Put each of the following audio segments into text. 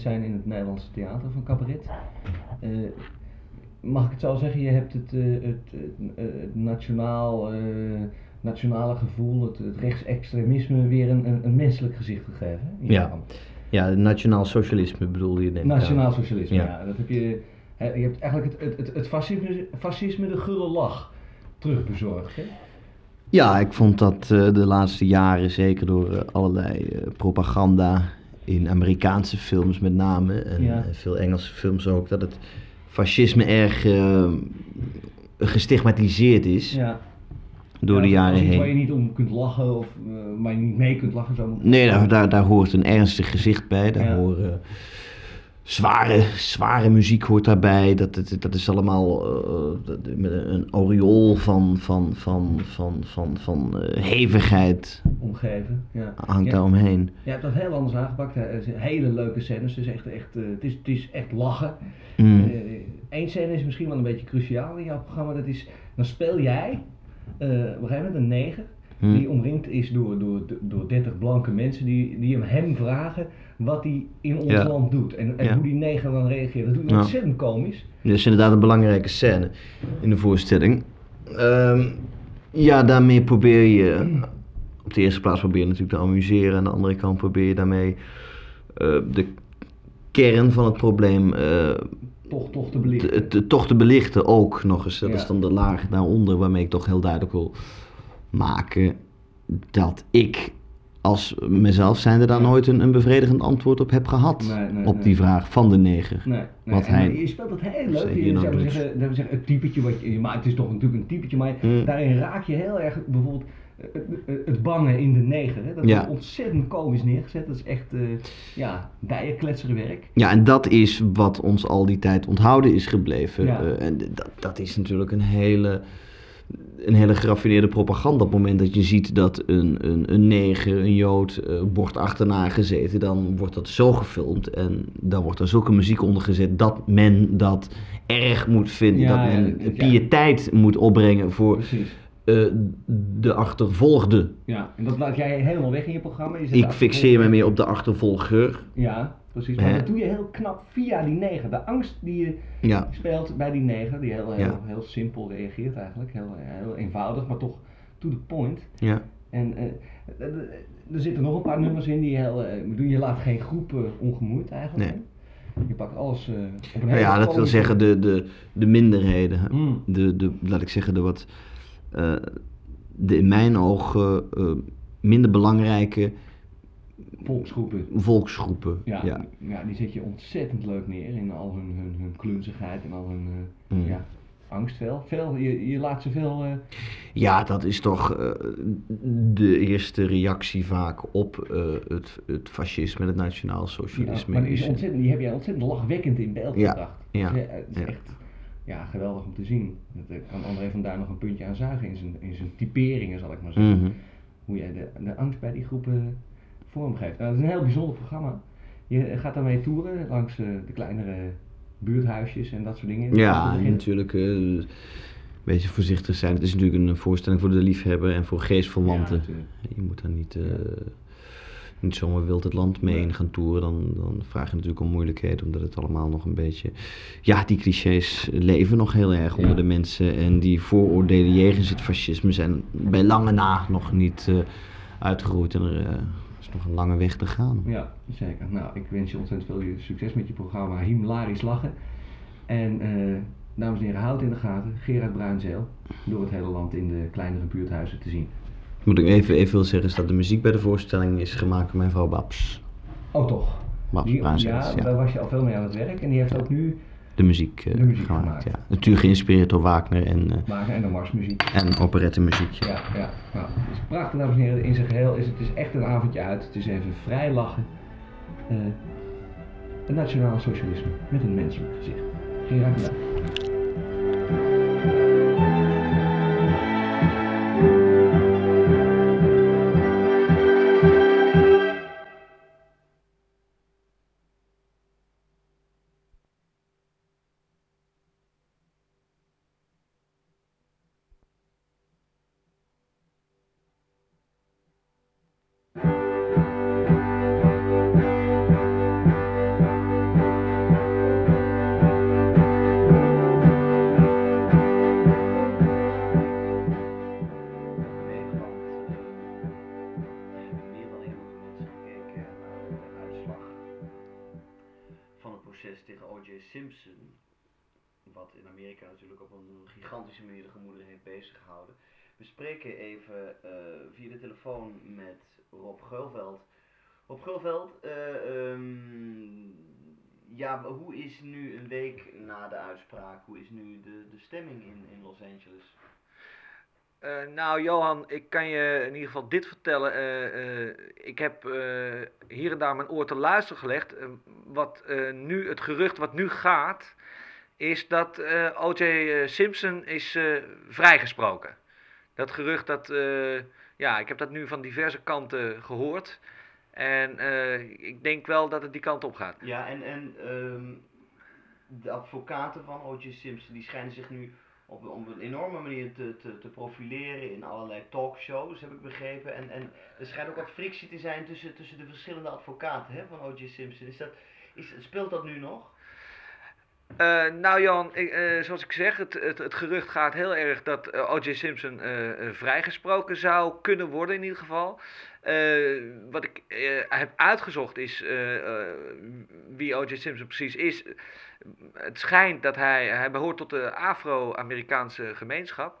zijn in het Nederlandse theater van cabaret. Eh, mag ik het zo zeggen, je hebt het, eh, het, het, eh, het nationaal, nationale gevoel, het, het rechtsextremisme weer een, een, een menselijk gezicht gegeven. Ja. Ja, nationaal socialisme bedoelde je denk ik. Nationaal socialisme, ja. Ja. Dat heb je, je hebt eigenlijk het, het, het, fascisme, fascisme de gulle lach terugbezorgd. Hè? Ja, ik vond dat de laatste jaren, zeker door allerlei propaganda in Amerikaanse films met name, en Ja. veel Engelse films ook, dat het fascisme erg eh, gestigmatiseerd is Ja. door Ja, de jaren heen. Waar je niet om kunt lachen of waar je niet mee kunt lachen. Zo Nee, daar, daar, daar hoort een ernstig gezicht bij. Daar horen zware, zware muziek hoort daarbij. Dat, dat, dat is allemaal eh, met een aureool van, van, van, van, van, van eh, hevigheid omgeven. Ja. hangt daar omheen. Je hebt dat heel anders aangepakt. hele leuke scènes. Het is echt, echt, eh, het is, het is echt lachen. Mm. Eén scène is misschien wel een beetje cruciaal in jouw programma. Dat is, dan speel jij op een gegeven moment een neger. Hmm. Die omringd is door, door, door 30 blanke mensen die, die hem, hem vragen wat hij in ons Ja. land doet. En, en Ja. hoe die neger dan reageert. Dat doet Ja. ontzettend komisch. Dat is inderdaad een belangrijke scène in de voorstelling. Ehm, ja, daarmee probeer je. Op de eerste plaats probeer je natuurlijk te amuseren. Aan de andere kant probeer je daarmee eh, de kern van het probleem eh, Toch, toch te belichten. te- te- toch te belichten ook nog eens. Dat Ja. is dan de laag daaronder waarmee ik toch heel duidelijk wil maken dat ik als mezelf zijnde daar nooit een, een bevredigend antwoord op heb gehad. Nee, nee, op die vraag van de neger. Nee, nee. Wat en hij- je speelt het heel leuk. Je, zou Dutch. zeggen, dat we zeggen, het typetje wat je, maar het is toch natuurlijk een typetje, maar Mm. daarin raak je heel erg bijvoorbeeld eh, het, het bangen in de neger. Hè? Dat Ja. wordt ontzettend komisch neergezet. Dat is echt, eh ja, bijenkletserwerk. Ja, en dat is wat ons al die tijd onthouden is gebleven. Ja. Eh, en dat, dat is natuurlijk een hele, een hele geraffineerde propaganda. Op het moment dat je ziet dat een, een, een neger, een jood, eh, wordt achterna gezeten, dan wordt dat zo gefilmd. En dan wordt er zulke muziek onder gezet dat men dat erg moet vinden. Ja, dat men ja. piëteit moet opbrengen voor Precies. eh, de achtervolgde. Ja, en dat laat jij helemaal weg in je programma. Je Ik fixeer me meer op de achtervolger. Ja, precies. Hè? Maar dat doe je heel knap via die neger. De angst die je Ja. speelt bij die neger, die heel, heel, Ja. heel simpel reageert eigenlijk. Heel, heel eenvoudig, maar toch to the point. Ja. En eh, eh, eh, er zitten nog een paar nummers in die heel. eh, ik bedoel, je laat geen groep eh, ongemoeid eigenlijk. Nee. hè. Je pakt alles eh, op een Nou hele ja, dat wil komische- zeggen de, de, de minderheden. hè. Mm. De, de, laat ik zeggen, de wat, eh, de in mijn ogen eh, minder belangrijke volksgroepen. volksgroepen. Ja, Ja. ja. die zet je ontzettend leuk neer in al hun, hun, hun klunzigheid en al hun Mm. ja, angst. Veel. veel je, je laat ze veel. eh, Ja, dat is toch eh, de eerste reactie vaak op het, het fascisme en het nationaal ja, socialisme. maar die, is die heb jij ontzettend lachwekkend in beeld Ja, gebracht. ja, Dus, het is ja. echt ja, geweldig om te zien. Dat kan André van Duin nog een puntje aan zuigen in zijn, in zijn typeringen, zal ik maar zeggen. Mhm. hoe jij de, de angst bij die groepen vormgeeft. Nou, dat is een heel bijzonder programma. Je gaat daarmee toeren langs eh, de kleinere buurthuisjes en dat soort dingen. Ja, natuurlijk eh, een beetje voorzichtig zijn. Het is natuurlijk een voorstelling voor de liefhebber en voor geestverwanten. Ja, je moet daar niet, eh, niet zomaar wild het land mee in gaan toeren. Dan, dan vraag je natuurlijk om moeilijkheden, omdat het allemaal nog een beetje... Ja, die clichés leven nog heel erg Ja. onder de mensen. En die vooroordelen jegens het fascisme zijn bij lange na nog niet uitgeroeid. En er is nog een lange weg te gaan. Ja, zeker. Nou, ik wens je ontzettend veel succes met je programma Himlarisch Lachen. En eh, dames en heren, houd in de gaten Gerard Bruinzeel door het hele land in de kleinere buurthuizen te zien. Moet ik even, even wil zeggen is dat de muziek bij de voorstelling is gemaakt door mijn vrouw Babs. Oh toch? Babs Die- Bruinzels, ja, ja. daar was je al veel mee aan het werk en die heeft ook nu De muziek, eh, De muziek gemaakt, gemaakt. ja. Natuurlijk geïnspireerd door Wagner en, eh, maken en de marsmuziek. en operettemuziek. Ja, ja. Nou, het is prachtig, dames en heren. In zijn geheel is het is echt een avondje uit. Het is even vrij lachen. Eh het nationaal socialisme met een menselijk gezicht. Gerard bedankt. Telefoon met Rob Geulveld. Rob Geulveld, uh, um, ja, hoe is nu een week na de uitspraak, hoe is nu de, de stemming in, in Los Angeles? Uh, nou, Johan, ik kan je in ieder geval dit vertellen. Uh, ik heb hier en daar mijn oor te luisteren gelegd. wat nu, het gerucht wat nu gaat, is dat O.J. Simpson is vrijgesproken. Dat gerucht, dat, ja, ik heb dat nu van diverse kanten gehoord. En ik denk wel dat het die kant op gaat. Ja, en, en um, de advocaten van O.J. Simpson, die schijnen zich nu op, op een enorme manier te, te, te, profileren in allerlei talkshows, heb ik begrepen. En, en er schijnt ook wat frictie te zijn tussen, tussen de verschillende advocaten hè, van O.J. Simpson. Is dat, is, speelt dat nu nog? Uh, nou Jan, ik, uh, zoals ik zeg, het, het, het, gerucht gaat heel erg dat uh, O.J. Simpson vrijgesproken zou kunnen worden in ieder geval. wat ik heb uitgezocht is wie O.J. Simpson precies is het schijnt dat hij, hij behoort tot de Afro-Amerikaanse gemeenschap.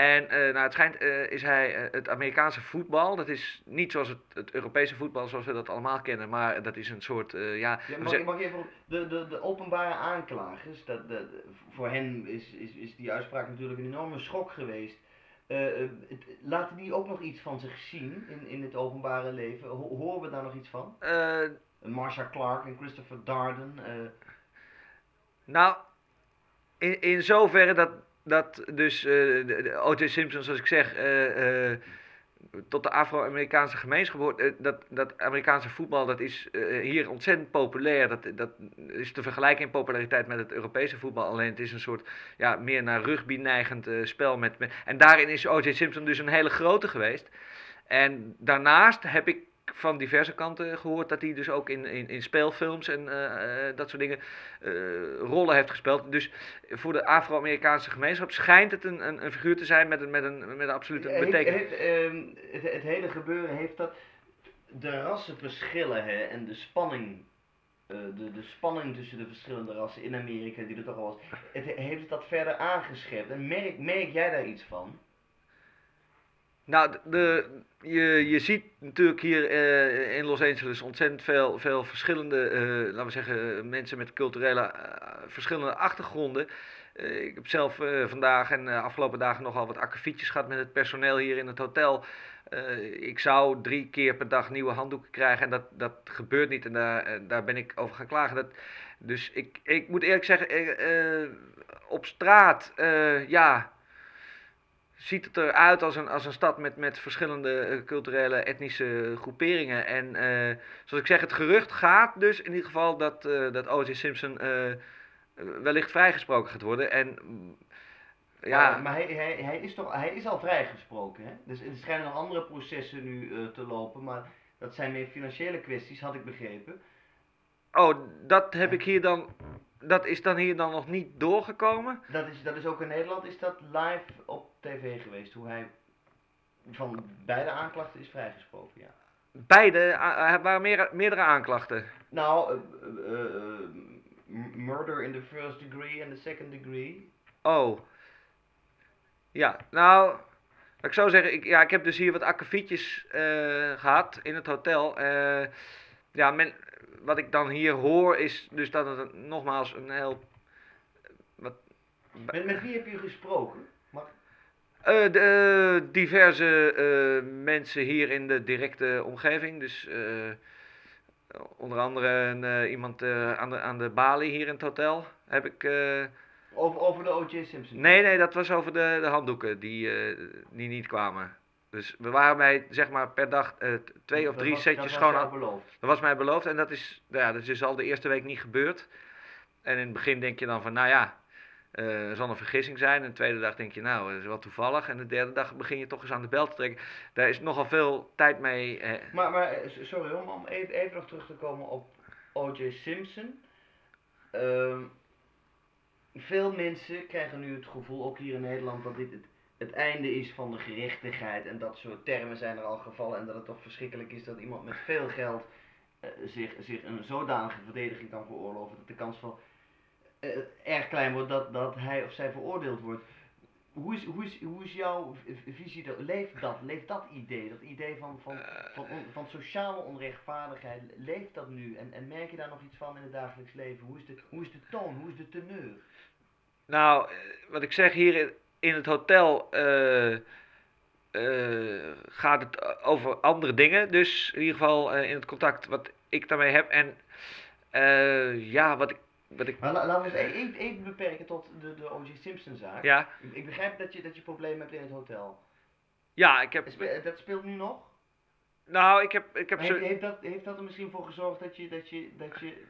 En uh, nou, het schijnt uh, is hij uh, het Amerikaanse voetbal. Dat is niet zoals het, het, Europese voetbal zoals we dat allemaal kennen, maar dat is een soort. ja, ja, mag, mag even, de, de, de openbare aanklagers, dat, de, voor hen is, is, is die uitspraak natuurlijk een enorme schok geweest. Het, laten die ook nog iets van zich zien in, in het openbare leven? Ho horen we daar nog iets van? Marsha Clark en Christopher Darden. Nou, in, in zoverre dat, dat dus uh, O.J. Simpson, zoals ik zeg, uh, uh, tot de Afro-Amerikaanse gemeenschap hoort. dat, dat Amerikaanse voetbal, dat is hier ontzettend populair. Dat, dat is te vergelijken in populariteit met het Europese voetbal. Alleen het is een soort, ja, meer naar rugby neigend spel. Met, met, en daarin is O.J. Simpson dus een hele grote geweest. En daarnaast heb ik van diverse kanten gehoord dat hij dus ook in, in, in speelfilms en uh, dat soort dingen uh, rollen heeft gespeeld. Dus voor de Afro-Amerikaanse gemeenschap schijnt het een, een, een, figuur te zijn met een, met een, met een absolute betekenis. Uh, het, het, hele gebeuren heeft dat de rassenverschillen hè, en de spanning. de, de spanning tussen de verschillende rassen in Amerika, die er toch al was, het, heeft dat verder aangescherpt? En merk, merk jij daar iets van? Nou, de, je, je ziet natuurlijk hier uh, in Los Angeles ontzettend veel, veel verschillende, uh, laten we zeggen, mensen met culturele uh, verschillende achtergronden. ik heb zelf vandaag en de afgelopen dagen nogal wat akkefietjes gehad met het personeel hier in het hotel. ik zou drie keer per dag nieuwe handdoeken krijgen en dat, dat gebeurt niet en daar, daar ben ik over gaan klagen. Dat, dus ik, ik moet eerlijk zeggen, op straat, ja ziet het eruit als een, als een stad met, met verschillende uh, culturele, etnische groeperingen. En uh, zoals ik zeg, het gerucht gaat dus in ieder geval dat, uh, dat O.J. Simpson wellicht vrijgesproken gaat worden. En, ja. Maar, maar hij, hij, hij, is toch, hij is al vrijgesproken, hè? Dus er schijnen nog andere processen nu te lopen, maar dat zijn meer financiële kwesties, had ik begrepen. Oh, dat heb ik hier dan dat is dan hier dan nog niet doorgekomen? Dat is, dat is ook in Nederland, is dat live op tv geweest, hoe hij van beide aanklachten is vrijgesproken, ja. Beide? Er waren meer, meerdere aanklachten? Nou, uh, uh, murder in the first degree en the second degree. Oh. Ja, nou, ik zou zeggen, ik, ja, ik heb dus hier wat akkefietjes gehad in het hotel. ja, men, wat ik dan hier hoor is dus dat het nogmaals een heel... Wat, met, met wie heb je gesproken? Mag... Uh, de, uh, diverse uh, mensen hier in de directe omgeving. Dus onder andere een, iemand aan, de, aan de balie hier in het hotel heb ik... over, over de O.J. Simpson? Nee, nee, dat was over de, de handdoeken die, die niet kwamen. Dus we waren bij, zeg maar, per dag uh, twee of drie setjes schoon. Dat was beloofd. Dat was mij beloofd en dat is, ja, dat is dus al de eerste week niet gebeurd. En in het begin denk je dan van, nou ja, uh, er zal een vergissing zijn. En de tweede dag denk je, nou, dat is wel toevallig. En de derde dag begin je toch eens aan de bel te trekken. Daar is nogal veel tijd mee. Eh. Maar, maar, sorry om, om even, even nog terug te komen op O.J. Simpson. Uh, veel mensen krijgen nu het gevoel, ook hier in Nederland, dat dit het het einde is van de gerechtigheid en dat soort termen zijn er al gevallen en dat het toch verschrikkelijk is dat iemand met veel geld eh, zich, zich een zodanige verdediging kan veroorloven dat de kans van eh, erg klein wordt dat, dat hij of zij veroordeeld wordt. Hoe is, hoe is, hoe is jouw visie, dat, leeft dat, leeft dat idee, dat idee van, van, van, van sociale onrechtvaardigheid, leeft dat nu? En, en merk je daar nog iets van in het dagelijks leven? Hoe is de, hoe is de toon, hoe is de teneur? Nou, eh, wat ik zeg hier in, het hotel eh, eh, gaat het over andere dingen. Dus in ieder geval eh, in het contact wat ik daarmee heb. En ja, wat ik. Wat ik Maar la- laten we het even, even beperken tot de, de O.J. Simpson zaak. ja, Ik, begrijp dat je, dat je problemen hebt in het hotel. ja, ik heb. Dat spe- Dat speelt nu nog? Nou, ik heb, ik heb zo. heeft, heeft, dat, heeft dat er misschien voor gezorgd dat je, dat je, dat je,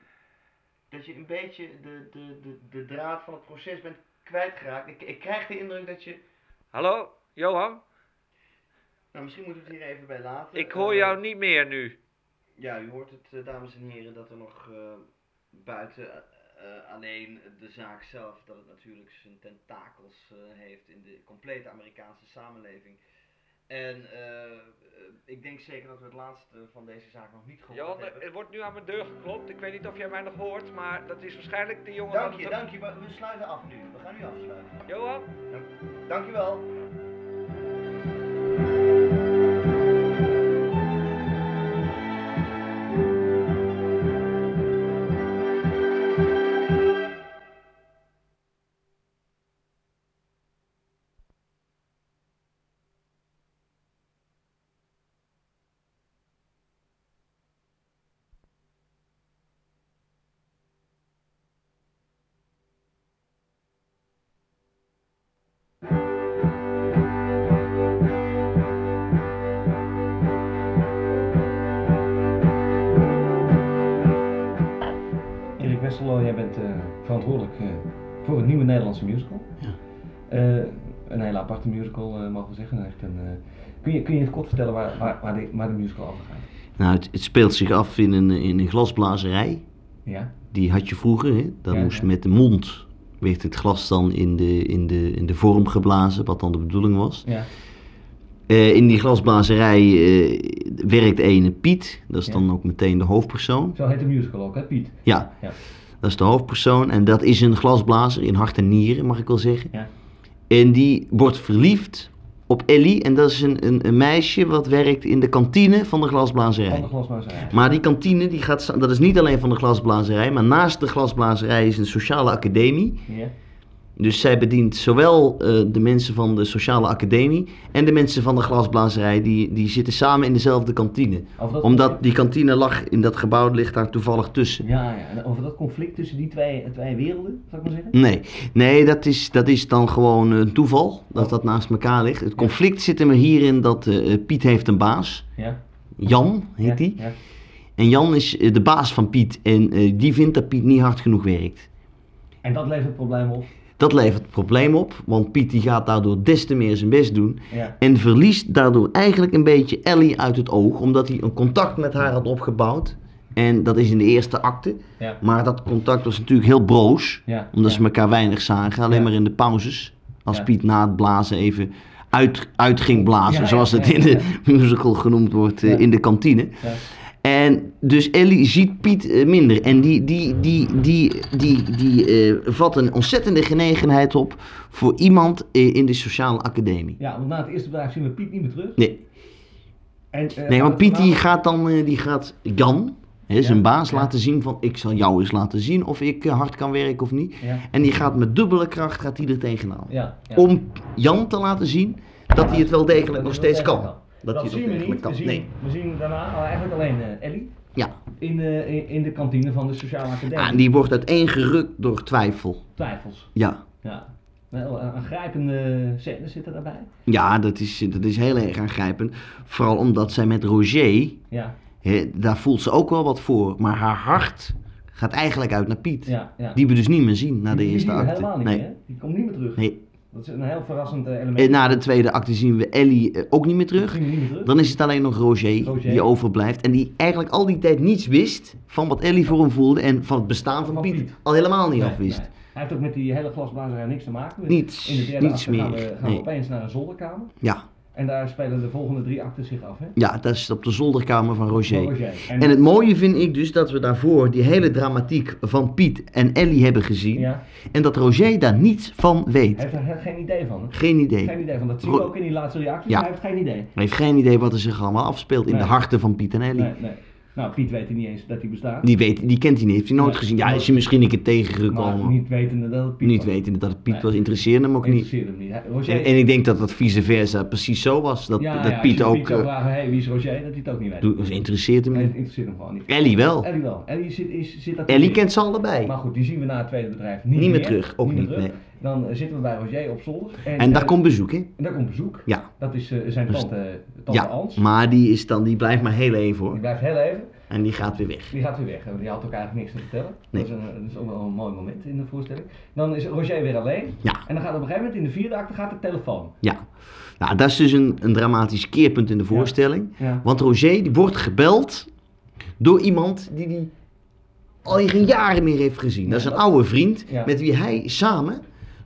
dat je een beetje de, de, de, de draad van het proces bent kwijtgeraakt? Ik, ik krijg de indruk dat je... Hallo, Johan? Nou, misschien moeten we het hier even bij laten. Ik hoor Eh, jou niet meer nu. Ja, u hoort het, eh, dames en heren, dat er nog eh, buiten eh, alleen de zaak zelf, dat het natuurlijk zijn tentakels eh, heeft in de complete Amerikaanse samenleving. En eh, ik denk zeker dat we het laatste van deze zaak nog niet gehoord Johan, hebben. er wordt nu aan mijn deur geklopt. Ik weet niet of jij mij nog hoort, maar dat is waarschijnlijk de jongen Dank je, dank je. We we sluiten af nu. We gaan nu afsluiten. Johan? Dank je wel. Nederlandse musical. Ja. Eh, een hele aparte musical, eh, mogen we zeggen. Echt een, eh, kun, je, kun je het kort vertellen waar, waar, waar, de, waar de musical over gaat? Nou, het, het speelt zich af in een, in een glasblazerij. Ja? Die had je vroeger, hè? Daar Ja, moest ja. met de mond werd het glas dan in de, in, de, in de vorm geblazen, wat dan de bedoeling was. Ja. In die glasblazerij werkt ene Piet, dat is Ja. dan ook meteen de hoofdpersoon. Zo heet de musical ook, hè Piet? Ja, Ja. Dat is de hoofdpersoon en dat is een glasblazer in hart en nieren, mag ik wel zeggen. Ja. En die wordt verliefd op Ellie en dat is een, een, een meisje wat werkt in de kantine van de glasblazerij. Van de glasblazerij. Maar die kantine, die gaat, dat is niet alleen van de glasblazerij, maar naast de glasblazerij is een sociale academie. Ja. Dus zij bedient zowel eh, de mensen van de sociale academie en de mensen van de glasblazerij, die, die zitten samen in dezelfde kantine. Dat Omdat die kantine lag in dat gebouw, ligt daar toevallig tussen. Ja, ja. En over dat conflict tussen die twee, twee werelden, zou ik maar zeggen? Nee, nee dat, is, dat is dan gewoon een toeval, dat dat naast elkaar ligt. Het conflict zit er hierin dat eh, Piet heeft een baas, Ja. Jan heet die. Ja. En Jan is eh, de baas van Piet en eh, die vindt dat Piet niet hard genoeg werkt. En dat levert problemen op. Dat levert het probleem op, want Piet die gaat daardoor des te meer zijn best doen. Ja. En verliest daardoor eigenlijk een beetje Ellie uit het oog, omdat hij een contact met haar had opgebouwd. En dat is in de eerste acte. Ja. Maar dat contact was natuurlijk heel broos, Ja. omdat ze elkaar weinig zagen, alleen maar in de pauzes. Als. Piet na het blazen even uit, uit ging blazen, zoals het in de musical genoemd wordt eh, in de kantine. En dus Ellie ziet Piet eh, minder. En die, die, die, die, die, die eh, vat een ontzettende genegenheid op voor iemand eh, in de sociale academie. Ja, want na het eerste bedrijf zien we Piet niet meer terug. Nee, En, nee want Piet die gaat dan die gaat Jan, hè, zijn Ja, baas, ja. laten zien van ik zal jou eens laten zien of ik hard kan werken of niet. Ja. En die gaat met dubbele kracht gaat hij er tegenaan. Om Jan te laten zien dat hij het wel degelijk nog steeds kan. Dat het zien we niet. kan. We zien, Nee. we zien daarna al eigenlijk alleen eh, Ellie Ja. in de, in, de kantine van de sociale academie. Ah, en die wordt uiteengerukt door twijfel. Twijfels. Ja. Ja. Wel, een aangrijpende scène zitten daarbij. Ja, dat is, dat is heel erg aangrijpend. Vooral omdat zij met Roger, Ja, daar voelt ze ook wel wat voor. Maar haar hart gaat eigenlijk uit naar Piet. ja, ja. Die we dus niet meer zien na de Die- eerste acte. helemaal niet nee. hè? Die komt niet meer terug. nee. Dat is een heel verrassend eh, element. En na de tweede acte zien we Ellie eh, ook niet meer terug. zien we niet meer terug. Dan is het alleen nog Roger, Roger. die overblijft. En die eigenlijk al die tijd niets wist van wat Ellie voor hem voelde. En van het bestaan van, Van Piet, Piet. al helemaal niet Nee, afwist. nee. Hij heeft ook met die hele glasblazerij niks te maken. Dus Niets, In de derde niets meer, gaan we, gaan we nee. opeens naar een zolderkamer. Ja, En daar spelen de volgende drie acten zich af, hè? Ja, dat is op de zolderkamer van Roger. Roger. En het mooie vind ik dus dat we daarvoor die hele dramatiek van Piet en Ellie hebben gezien. Ja, En dat Roger daar niets van weet. hij heeft er geen idee van. hè? Geen idee. Geen idee van. Dat zien we ook in die laatste drie actes, Ja. maar hij heeft geen idee. Hij heeft geen idee wat er zich allemaal afspeelt in Nee. de harten van Piet en Ellie. Nee, nee. Nou, Piet weet niet eens dat hij bestaat. Die, weet, die kent hij niet, heeft hij nooit Nee. gezien. Ja, is hij misschien een keer tegengekomen. maar niet wetende dat het Piet Niet was. wetende dat het Piet Nee. was, interesseerde hem ook niet. Interesseerde hem niet. Hij- Roger, En, en ik denk dat dat vice versa precies zo was. Dat, ja, dat ja, Piet ook. zou eh, vragen, hey, wie is Roger, dat hij het ook niet weet. dus interesseert hem Nee, niet. het interesseert hem gewoon niet. Ellie wel. Ellie wel. Ellie zit, is, zit dat Ellie niet. kent ze allebei. Maar goed, die zien we na het tweede bedrijf niet, Niet meer terug, ook meer niet, terug. nee. Dan eh, zitten we bij Roger op zolder. En daar eh, komt bezoek, hè? en daar komt bezoek. Ja. Dat is eh, zijn Dus- tante, tante Ja, Ans. maar die, is dan, die blijft maar heel even Die hoor. blijft heel even. En die gaat weer weg. Die gaat weer weg. Die had ook eigenlijk niks te vertellen. Nee. Dat, is een, dat is ook wel een mooi moment in de voorstelling. Dan is Roger weer alleen. Ja. En dan gaat op een gegeven moment in de vierde acte gaat de telefoon. Ja. Nou, dat is dus een, een dramatisch keerpunt in de voorstelling. Ja. Want Roger die wordt gebeld door iemand die hij al geen jaren meer heeft gezien. Dat is een oude vriend met wie hij samen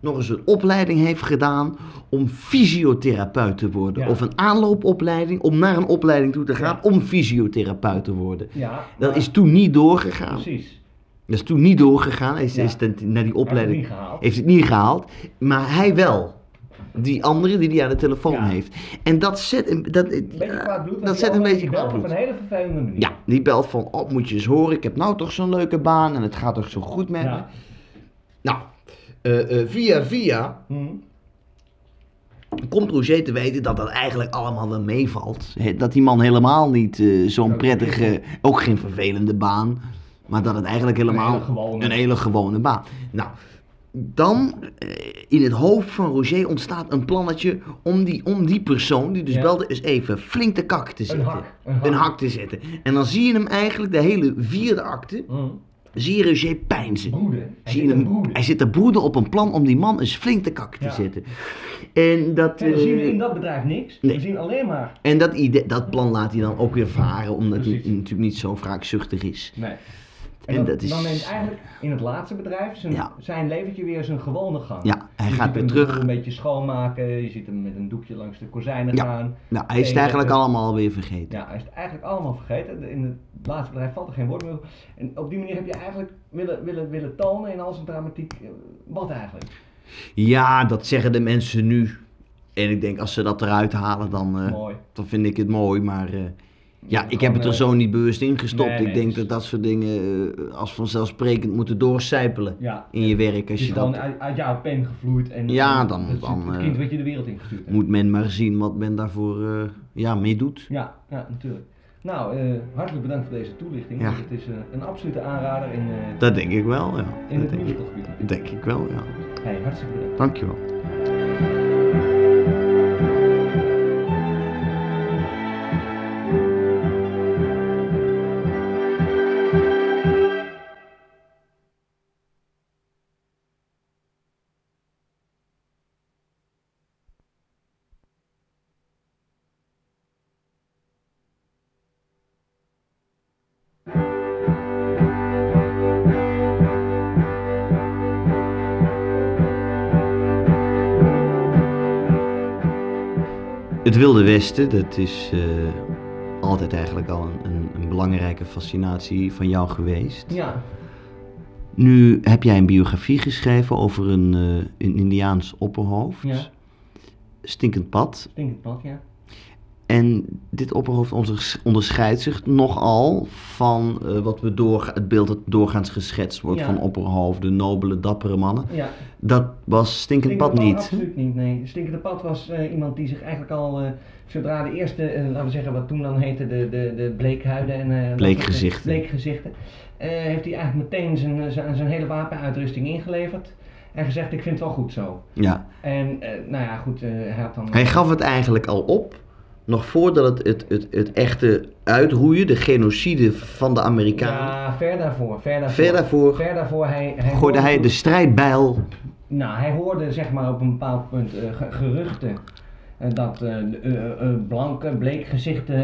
nog eens een opleiding heeft gedaan om fysiotherapeut te worden. Ja. Of een aanloopopleiding om naar een opleiding toe te gaan Ja. om fysiotherapeut te worden. Ja. Dat is toen niet doorgegaan. Precies. Dat is toen niet doorgegaan. Hij is, Ja. is ten- naar die Heeft het opleiding niet gehaald. heeft het niet gehaald. Maar hij wel. Die andere die hij aan de telefoon heeft. En dat zet. Dat, Een kwaad bloed. dat die zet een beetje kwaad belt bloed. Op een hele vervelende manier. Ja, die belt van, oh, moet je eens horen, ik heb nou toch zo'n leuke baan en het gaat toch zo goed met me. Nou, via via Hm. komt Roger te weten dat dat eigenlijk allemaal wel meevalt. Dat die man helemaal niet eh, zo'n prettige, ook geen vervelende baan, maar dat het eigenlijk helemaal hele gewone. een hele gewone baan. Nou, dan eh, in het hoofd van Roger ontstaat een plannetje om die, om die persoon die dus Ja. belde eens even flink de kak te Een zetten. hak. Een hak. Een hak te zetten. En dan zie je hem eigenlijk de hele vierde acte, Hm. Zie je Roger pijnzen. Hij Zie je zit te hem, hij zit te broeden op een plan om die man eens flink de kak te Ja. zetten. En dat, En dan zien we eh, in dat bedrijf niks. nee. We zien alleen maar. en dat, idee, dat plan laat hij dan ook weer varen, omdat hij natuurlijk niet zo wraakzuchtig is. Nee. En En, dan, dat is- dan neemt eigenlijk in het laatste bedrijf zijn, Ja. zijn leventje weer zijn gewone gang. Ja, hij je gaat ziet weer hem terug. Een beetje schoonmaken, je ziet hem met een doekje langs de kozijnen Ja. gaan. Nou, hij is het eigenlijk allemaal weer vergeten. Ja, hij is het eigenlijk allemaal vergeten. In het laatste bedrijf valt er geen woord meer. En op die manier heb je eigenlijk willen, willen, willen tonen in al zijn dramatiek. eh, Wat eigenlijk? Ja, dat zeggen de mensen nu. En ik denk, als ze dat eruit halen, dan, eh, dan vind ik het mooi. Maar eh, ja, ik heb het er eh, zo niet bewust in gestopt. nee, nee, ik denk dus- dat dat soort dingen eh, als vanzelfsprekend moeten doorcijpelen Ja. in je werk. Het Als je gewoon dat, uit, uit jouw pen gevloeid. En, Ja, dan- is dan, het eh, kind wat je de wereld ingestuurd hebt. moet men maar zien wat men daarvoor eh, ja, mee doet. Ja, ja, natuurlijk. Nou, eh, hartelijk bedankt voor deze toelichting. Ja. Het is eh, een absolute aanrader in, eh, Dat denk ik wel, ja. in Dat het denk, ik- denk ik wel, ja. Hey, hartstikke bedankt. Dankjewel. Het Wilde Westen, dat is eh, altijd eigenlijk al een, een, een belangrijke fascinatie van jou geweest. Ja, Nu heb jij een biografie geschreven over een, eh, een Indiaans opperhoofd. Ja. Stinkend pad. stinkend pad, ja. En dit opperhoofd onders- onderscheidt zich nogal van eh, wat we door, het beeld dat doorgaans geschetst wordt Ja. van opperhoofden, nobele, dappere mannen. ja. Dat was Stinkend Pad niet. Absoluut niet, nee. Stinkende Pad was eh, iemand die zich eigenlijk al, eh, zodra de eerste, laten we zeggen wat toen dan heette, de, de, de bleekhuiden en... Bleekgezichten. Bleekgezichten. heeft hij eigenlijk meteen zijn, zijn, zijn hele wapenuitrusting ingeleverd. En gezegd, ik vind het wel goed zo. Ja. En nou ja, goed, hij had dan... Hij gaf het eigenlijk al op, nog voordat het, het, het, het echte uitroeien, de genocide van de Amerikanen, Ja, ver daarvoor, ver daarvoor. ver daarvoor Ver daarvoor, hij... hij gooide hoorde hij de strijdbijl. Nou, hij hoorde zeg maar op een bepaald punt ge- geruchten eh, dat eh, blanke, bleek gezichten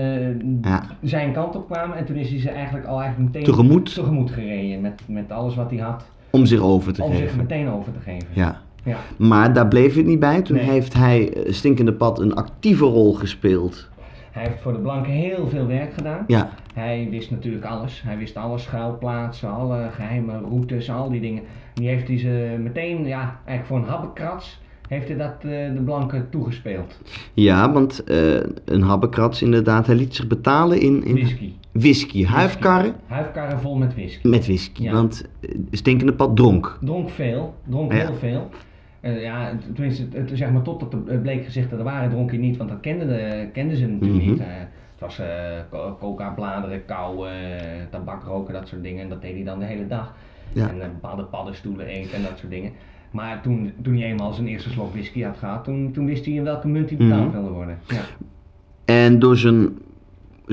eh, Ja. zijn kant op kwamen. En toen is hij ze eigenlijk al eigenlijk meteen Tegemoet. tegemoet gereden met, met alles wat hij had Om zich over te om zich geven. meteen over te geven. Ja. Ja. Maar daar bleef het niet bij. Toen Nee. heeft hij eh, Stinkende Pad een actieve rol gespeeld. Hij heeft voor de blanken heel veel werk gedaan. Ja, Hij wist natuurlijk alles. Hij wist alle schuilplaatsen, alle geheime routes, al die dingen. Die heeft hij ze meteen, ja, eigenlijk voor een habbekrats, heeft hij dat eh, de blanken toegespeeld. ja want eh, een habbekrats inderdaad. Hij liet zich betalen in, in Whisky. whisky. Huifkarren Huifkarren vol met whisky. met whisky. Ja. Want Stinkende Pad dronk. Dronk veel, dronk Ja. heel veel. Eh, ja, tenminste, het, zeg maar totdat het bleek gezegd dat er waren, dronk hij niet, want dat kenden, de, kenden ze natuurlijk Mhm. niet. Eh, het was eh, co- coca-bladeren, kauwen, tabak roken, dat soort dingen. En dat deed hij dan de hele dag. Ja. En bepaalde paddenstoelen eten en dat soort dingen. Maar toen, toen hij eenmaal zijn eerste slok whisky had gehad, toen, toen wist hij in welke munt hij betaald Mhm. wilde worden. Ja. En door zijn,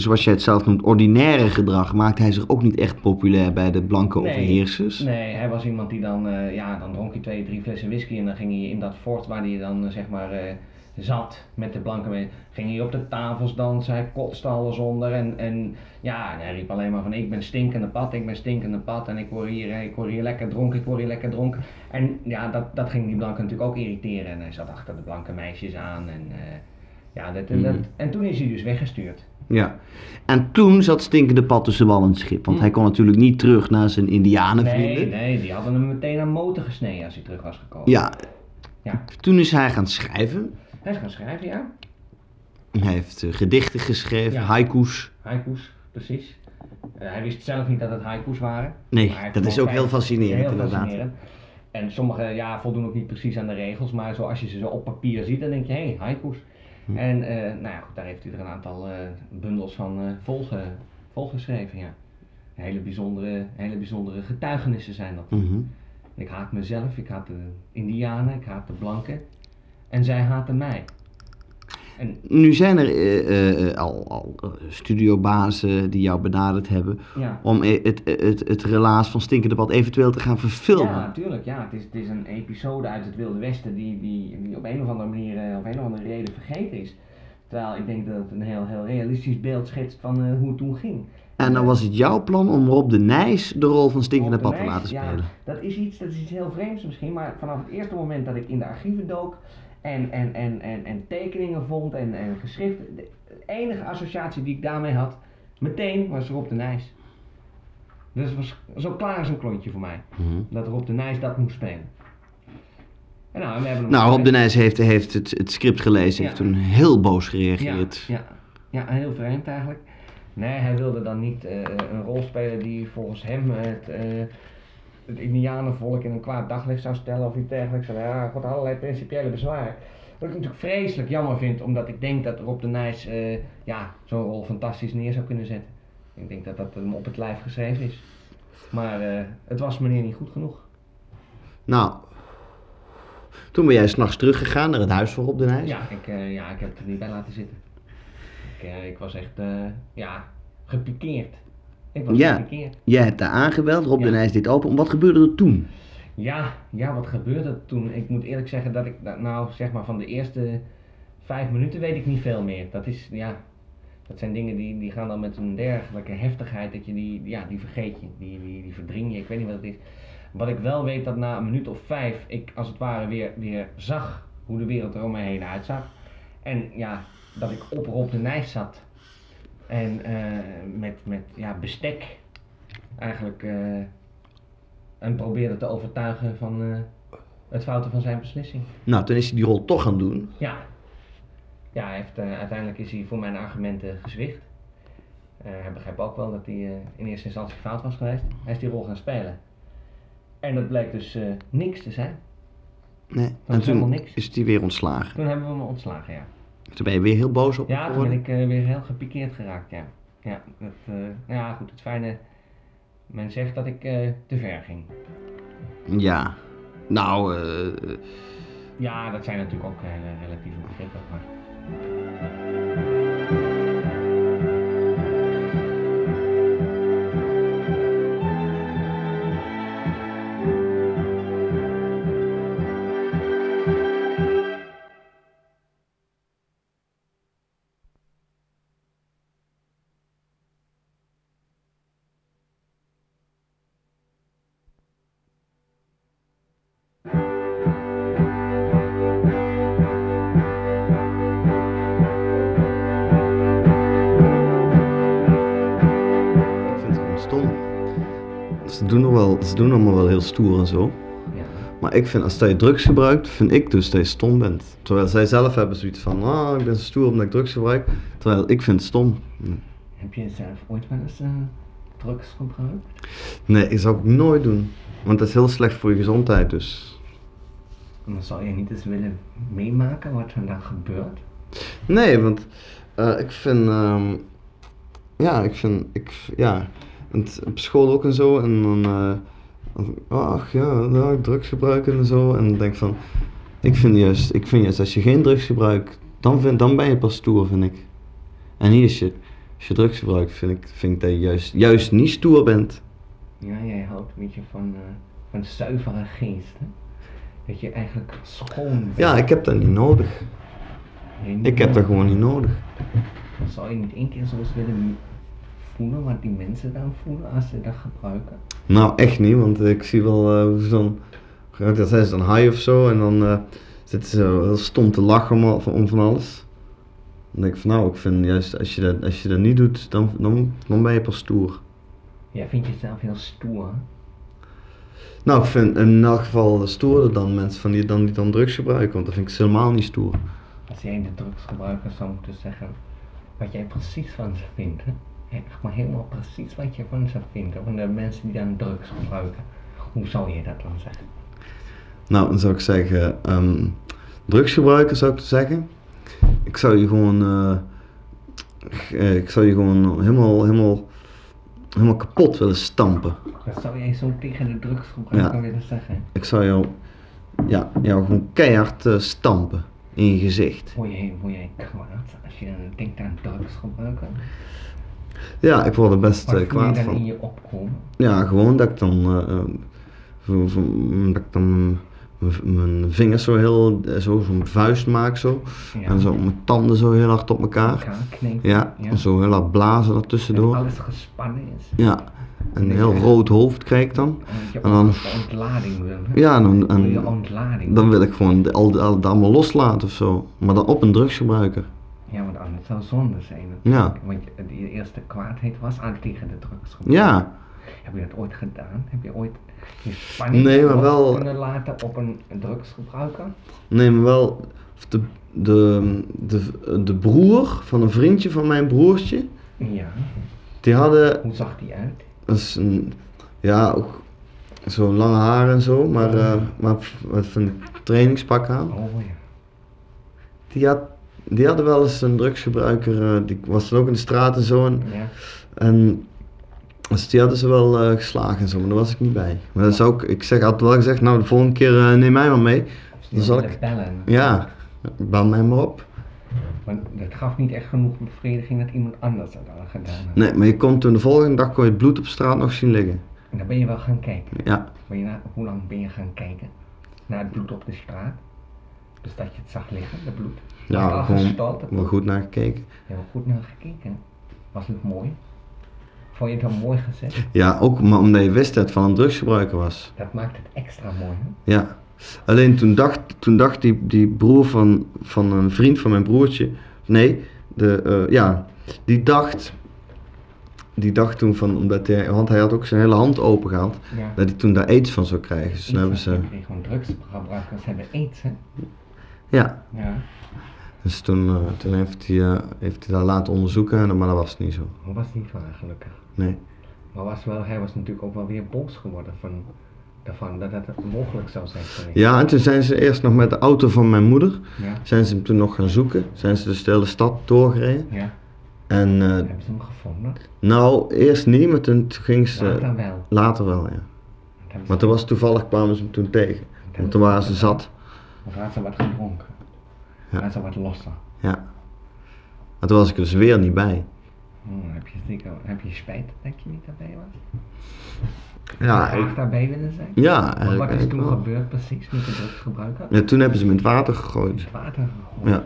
zoals jij het zelf noemt, ordinaire gedrag maakte hij zich ook niet echt populair bij de blanke Nee. overheersers. Nee, hij was iemand die dan, eh, ja, dan dronk hij twee, drie flessen whisky en dan ging hij in dat fort waar hij dan, eh, zeg maar, eh, zat met de blanke mee, ging hij op de tafels dansen, hij kotste alles onder en, en ja, en hij riep alleen maar van ik ben stinkende pad, ik ben stinkende pad en ik word hier, ik word hier lekker dronken, ik word hier lekker dronken. En ja, dat, dat ging die blanke natuurlijk ook irriteren en hij zat achter de blanke meisjes aan en ja, dat, dat, en toen is hij dus weggestuurd. Ja. En toen zat Stinkende Pad tussen wal en schip. Want Mm. hij kon natuurlijk niet terug naar zijn indianenvrienden. Nee, nee, die hadden hem meteen aan motor gesneden als hij terug was gekomen. Ja. Ja. Toen is hij gaan schrijven. Hij is gaan schrijven, ja. Hij heeft eh, gedichten geschreven, Ja. haikus. Haiku's, precies. Eh, hij wist zelf niet dat het haiku's waren. Nee, dat is ook heel fascinerend heel inderdaad. fascinerend. En sommige ja, voldoen ook niet precies aan de regels, maar zoals je ze zo op papier ziet, dan denk je, hé, hey, haiku's. Hm. En eh, nou ja, goed, daar heeft hij er een aantal eh, bundels van eh volge, volgeschreven, ja. Hele bijzondere, hele bijzondere getuigenissen zijn dat. Mhm. Ik haat mezelf, ik haat de Indianen, ik haat de blanken. En zij haten mij. En Nu zijn er eh, eh, al, al eh, studiobazen die jou benaderd hebben ja, om eh, het, het, het, het relaas van Stinkende Pad eventueel te gaan verfilmen. Ja, natuurlijk. Ja. Het, is, het is een episode uit het Wilde Westen die, die, die op een of andere manier, eh, op een of andere reden vergeten is. Terwijl ik denk dat het een heel, heel realistisch beeld schetst van eh, hoe het toen ging. En dan was het jouw plan om Rob de Nijs de rol van Stinkende Pad te laten ja, spelen. dat is iets, dat is iets heel vreemds misschien, maar vanaf het eerste moment dat ik in de archieven dook en, en, en, en, en tekeningen vond en, en geschriften, de enige associatie die ik daarmee had, meteen was Rob de Nijs. Dus het was zo klaar als een klontje voor mij, Mhm. dat Rob de Nijs dat moest spelen. En nou, en we hebben Nou, Rob de. Nijs heeft, heeft het, het script gelezen, heeft Ja. toen heel boos Ja, gereageerd. ja, ja, heel vreemd eigenlijk. Nee, hij wilde dan niet eh, een rol spelen die volgens hem het, eh het Indianenvolk in een kwaad daglicht zou stellen of iets dergelijks. Ja, had allerlei principiële bezwaren. Wat ik natuurlijk vreselijk jammer vind, omdat ik denk dat Rob de Nijs eh, ja, zo'n rol fantastisch neer zou kunnen zetten. Ik denk dat dat hem op het lijf geschreven is. Maar eh, het was meneer niet goed genoeg. Nou, toen ben jij s'nachts teruggegaan naar het huis van Rob de Nijs. Ja, ik, eh, ja, ik heb het er niet bij laten zitten. Ik, ik was echt, ja, gepikeerd. Ik was Ja. Jij hebt daar aangebeld, Rob de. Nijs deed open. Wat gebeurde er toen? Ja, ja, wat gebeurde er toen? Ik moet eerlijk zeggen dat ik, dat, nou zeg maar van de eerste vijf minuten weet ik niet veel meer. Dat is, ja, dat zijn dingen die, die gaan dan met een dergelijke heftigheid dat je die, ja, die vergeet je. Die, die, die verdring je, ik weet niet wat het is. Wat ik wel weet dat na een minuut of vijf ik als het ware weer, weer zag hoe de wereld er om mij heen uitzag. En ja, dat ik op Rob de Nijs zat. En eh, met, met ja, bestek eigenlijk eh, en probeerde te overtuigen van eh, het fouten van zijn beslissing. Nou, toen is hij die rol toch gaan doen. Ja, ja hij heeft, uiteindelijk is hij voor mijn argumenten gezwicht. Hij begreep ook wel dat hij in eerste instantie fout was geweest. Hij is die rol gaan spelen. En dat bleek dus niks te zijn. Nee. is En toen niks. is hij weer ontslagen. Toen hebben we hem ontslagen, ja. Toen ben je weer heel boos op Ja, toen ben ik eh, weer heel gepikeerd geraakt, ja. Ja, dat, eh, nou ja, goed, het fijne... Men zegt dat ik eh, te ver ging. Ja. Nou, eh, Ja, dat zijn natuurlijk ook hele relatieve begrippen, maar... ze doen allemaal wel heel stoer en zo. Ja. Maar ik vind, als je drugs gebruikt, vind ik dus dat je stom bent. Terwijl zij zelf hebben zoiets van, ah, ik ben zo stoer omdat ik drugs gebruik. Terwijl ik vind het stom. Heb je zelf ooit wel eens eh, drugs gebruikt? Nee, dat zou ik nooit doen. Want dat is heel slecht voor je gezondheid dus. Dan zou je niet eens willen meemaken wat er dan gebeurt? Nee, want eh, ik vind, ehm, ja, ik vind, ik, ja, en op school ook en zo. En dan, eh, ach ja, nou, drugs gebruiken en zo. En dan denk ik van, ik vind juist, ik vind juist, als je geen drugs gebruikt, dan, vind, dan ben je pas stoer, vind ik. En hier is je, als je drugs gebruikt, vind ik, vind ik dat je juist, juist niet stoer bent. Ja, jij houdt een beetje van, eh van zuivere geest, hè? Dat je eigenlijk schoon bent. Ja, ik heb dat niet nodig. Nee, niet Ik heb dat gewoon niet nodig. Zou je niet één keer zo eens willen voelen wat die mensen dan voelen als ze dat gebruiken? Nou, echt niet, want ik zie wel eh, hoe ze dan. Dan zijn ze dan high of zo en dan eh, zitten ze heel stom te lachen om, om van alles. Dan denk ik van nou, ik vind juist als je dat, als je dat niet doet, dan, dan, dan ben je pas stoer. Jij vindt jezelf heel stoer. Nou, ik vind in elk geval stoerder dan mensen van die dan, die dan drugs gebruiken, want dat vind ik helemaal niet stoer. Als jij de drugsgebruiker zou moeten zeggen wat jij precies van ze vindt. Hè? Echt maar helemaal precies wat je van ze vindt. Van de mensen die dan drugs gebruiken. Hoe zou je dat dan zeggen? Nou, dan zou ik zeggen, ehm drugsgebruiker zou ik zeggen. Ik zou je gewoon, eh, eh, ik zou je gewoon helemaal, helemaal, helemaal kapot willen stampen. Dat zou jij zo tegen de drugsgebruiker Ja. willen zeggen. Ik zou jou, ja, jou gewoon keihard eh, stampen in je gezicht. Word jij, word jij kwaad als je denkt aan drugsgebruiken? Ja, ik word er best je kwaad dan van. in je opkomen? Ja, gewoon dat ik dan, eh, eh, dat ik dan mijn- vingers zo heel, zo, zo'n vuist maak zo. Ja. En zo mijn tanden zo heel hard op elkaar. Elkaar knepen. Ja, en zo heel hard blazen En ertussendoor. alles gespannen is. Ja, een heel rood hoofd krijg ik dan. En En dan- ontlading wil. Ja, en dan, en dan wil ik gewoon de- al, al, allemaal loslaten of zo. Maar dan op een drugsgebruiker. Ja, want anders zou zonde zijn. Ja. Want je, eerste kwaadheid was aan tegen de drugsgebruik. Ja, Heb je dat ooit gedaan? Heb je ooit je spanning Nee, maar wel- kunnen laten op een drugsgebruiker? nee, maar wel de, de, de, de broer van een vriendje van mijn broertje. Ja. Die hadden, Hoe zag die uit? een, ja, ook zo lange haar en zo, maar, eh, maar wat van een trainingspak aan. Oh ja. Die, had, die hadden wel eens een drugsgebruiker, eh, die was dan ook in de straat en zo. En, Ja. en dus die hadden ze wel eh, geslagen en zo, maar daar was ik niet bij. Maar dat zou ik, ik zeg, had wel gezegd, nou de volgende keer eh, neem mij maar mee. Ze Dan zal ik- bellen. Ja, bel mij maar op. Want dat gaf niet echt genoeg bevrediging dat iemand anders dat al gedaan had. Nee, maar je kon toen de volgende dag kon je het bloed op straat nog zien liggen. En dan ben je wel gaan kijken. Ja, Ben je na, hoe lang ben je gaan kijken? Naar het bloed op de straat? Dus dat je het zag liggen, het bloed. Ja gewoon wel goed naar gekeken. Er goed naar gekeken. Was het mooi? Vond je het dan mooi gezet? Ja, ook maar omdat je wist dat het van een drugsgebruiker was. Dat maakt het extra mooi, hè? Ja. Alleen toen dacht, toen dacht die, die broer van, van een vriend van mijn broertje, nee, de, eh, ja, die dacht, die dacht toen van, omdat hij, want hij had ook zijn hele hand open gehad, Ja. dat hij toen daar aids van zou krijgen. Dus hebben ze, Gewoon drugsgebruikers hebben aids, hè? ja, Ja. Dus toen, eh, toen heeft, hij, eh, heeft hij dat laten onderzoeken, en- maar dat was niet zo. Dat was niet waar, gelukkig. Nee. Maar was wel, hij was natuurlijk ook wel weer boos geworden van, daarvan dat het mogelijk zou zijn geweest. Ja, en toen zijn ze eerst nog met de auto van mijn moeder, Ja. zijn ze hem toen nog gaan zoeken, zijn ze dus de hele stad doorgereden. Ja. En eh, Hebben ze hem gevonden? nou, eerst niet, maar toen ging ze, Later wel. later wel, ja. Maar toen was toevallig kwamen ze hem toen tegen. Want toen waren ze zat. Of had ze wat gedronken? Ja. Had ze wat losser? Ja. Maar toen was ik er dus weer niet bij. Hmm, heb, je heb je spijt dat je niet daarbij was? Ja, ik- daarbij willen zijn? ja Maar eigenlijk, wat is toen wel. gebeurd precies met de drugsgebruiker? Ja, toen hebben ze hem in het water In gegooid. het water gegooid? Ja.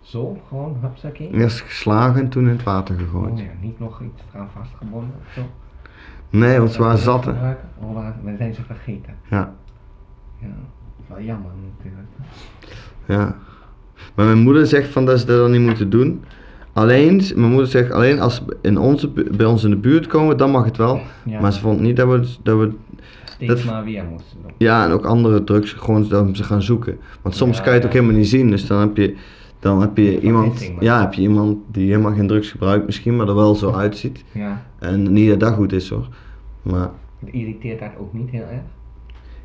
Zo, gewoon, hupsakee? Eerst geslagen en toen in het water Oh gegooid. ja, niet nog iets eraan vastgebonden of zo? Nee, want ze waren Dat zat. hè. drugsgebruiker? Oh, we zijn ze vergeten. Ja, Ja, wel jammer natuurlijk. Ja. Maar mijn moeder zegt van dat ze dat dan niet moeten doen. Alleen, mijn moeder zegt alleen als ze in onze, bij ons in de buurt komen, dan mag het wel. Ja, Maar ze vond niet dat we, dat we, dat- maar weer moesten doen. ja en ook andere drugs, gewoon dat ze gaan zoeken. Want soms Ja, kan je het ook helemaal niet zien, dus dan heb je, dan heb je iemand, ja, heb je iemand die helemaal geen drugs gebruikt misschien, maar er wel zo uitziet. Ja, En niet dat dat goed is hoor. Maar het irriteert dat ook niet heel erg.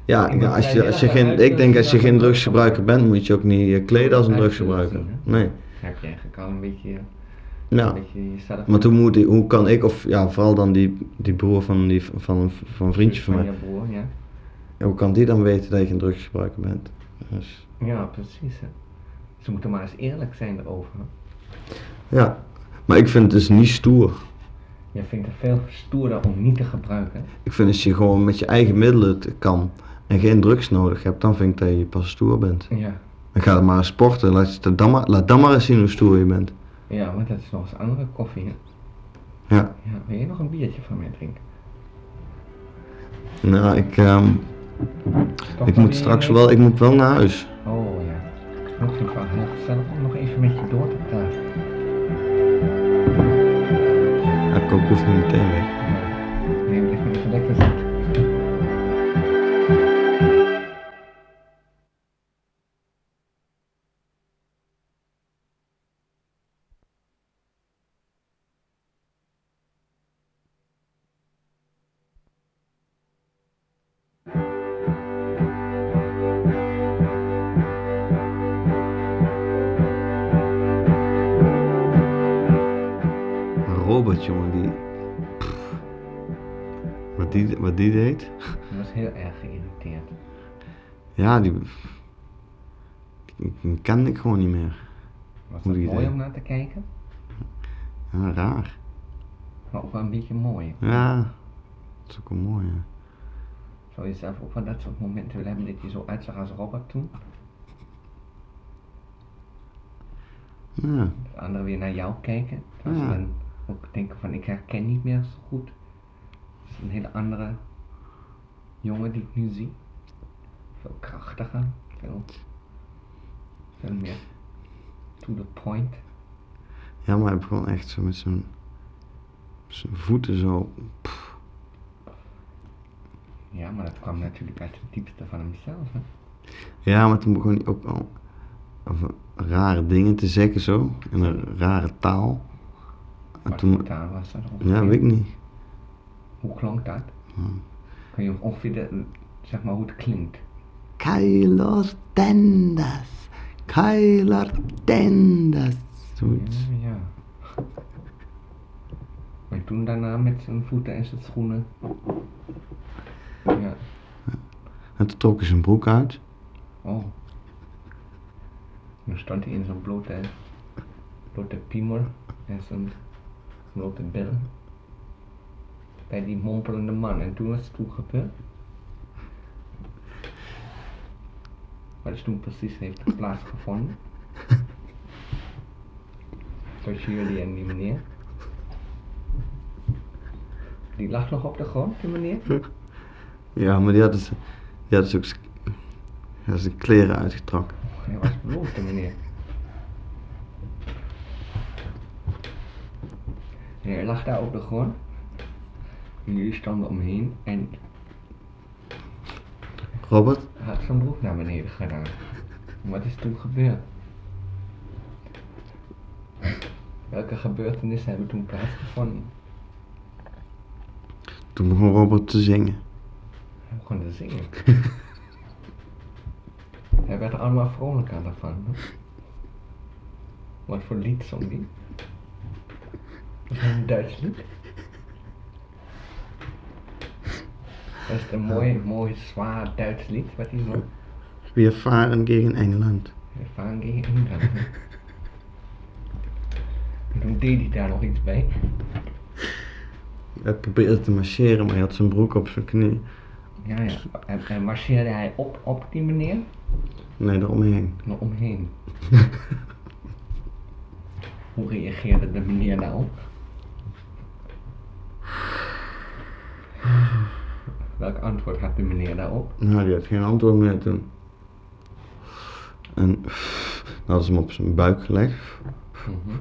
Ja, ja, als je, als je geen, ik denk als je geen drugsgebruiker bent, moet je ook niet je kleden als een drugsgebruiker. Nee. Heb je eigenlijk al een beetje, Ja. beetje jezelf. Maar toen moet hoe kan ik, of ja, vooral dan die, die broer van, die, van, een- van een vriendje van mij, ja. Ja, hoe kan die dan weten dat je geen drugsgebruiker bent? Dus, Ja, precies. Ze moeten maar eens eerlijk zijn erover. ja, maar ik vind het dus niet stoer. Je vindt het veel stoerder om niet te gebruiken. Ik vind als je gewoon met je eigen middelen het kan en geen drugs nodig hebt, dan vind ik dat je pas stoer bent. Ja. Dan ga dan maar eens sporten, laat, je dan maar, laat dan maar eens zien hoe stoer je bent. Ja, want dat is nog eens andere koffie. Hè. Ja, Ja, wil je nog een biertje van mij drinken? nou ik, ehm, ik moet straks wel, ik moet wel naar huis. Oh ja. Ik vind het wel heel gezellig om nog even met je door te praten. Ja, ik hoef niet meteen weg. Nee, blijf maar even lekker Ja, die. Die, die kende ik gewoon niet meer. Was Hoe dat mooi om naar te kijken? Ja, raar. Maar ook wel een beetje mooi. Ja, dat is ook wel mooi, ja. Zou je zelf ook van dat soort momenten willen hebben dat je zo uitzag als Robert toen? Ja, Dat anderen weer naar jou kijken. Terwijl ze dan ook denken van ik herken niet meer zo goed. Het is een hele andere jongen die ik nu zie. Veel krachtiger. Veel, veel meer to the point. ja maar hij begon echt zo met zijn, zijn voeten zo. pff. Ja, maar dat kwam natuurlijk uit het diepste van hemzelf. Hè? Ja, maar toen begon hij ook al over rare dingen te zeggen zo, in een rare taal. En Wat toen, taal was dat? ja, ongeveer? weet ik niet. Hoe klonk dat? Hmm. Kun je ongeveer de, zeg maar hoe het klinkt? Kailos tendas, Kailar tendas. Zoiets. Ja, ja. En toen daarna met zijn voeten en zijn schoenen. Ja. En toen trok hij zijn broek uit. Oh. Nu stond hij in zo'n blote, blote piemel en zijn blote billen. Bij die mompelende man. En toen was het toen gebeurd. Wat is toen precies heeft plaatsgevonden? Tussen jullie en die meneer. Die lag nog op de grond, die meneer? Ja, maar die had dus, die had dus ook zijn kleren uitgetrokken. Hij was bloot, de meneer. En hij lag daar op de grond. En jullie stonden omheen en Robert? Zijn broek naar beneden gedaan. Wat is toen gebeurd? Welke gebeurtenissen hebben toen plaatsgevonden? Toen begon Robert te zingen. Hij begon te zingen. Hij werd er allemaal vrolijker daarvan. hè? Wat voor lied zong die? Een Duits lied? Dat is een mooi, mooi, zwaar Duits lied wat hij zong. We varen tegen Engeland. We varen tegen Engeland. En toen deed hij daar nog iets bij. Hij probeerde te marcheren, maar hij had zijn broek op zijn knie. Ja, ja. En, en marcheerde hij op, op die meneer? Nee, eromheen. Nog omheen. Hoe reageerde de meneer daarop? Welk antwoord had de meneer daarop? Nou, die had geen antwoord meer toen. En dan hadden ze hem op zijn buik gelegd. Mhm.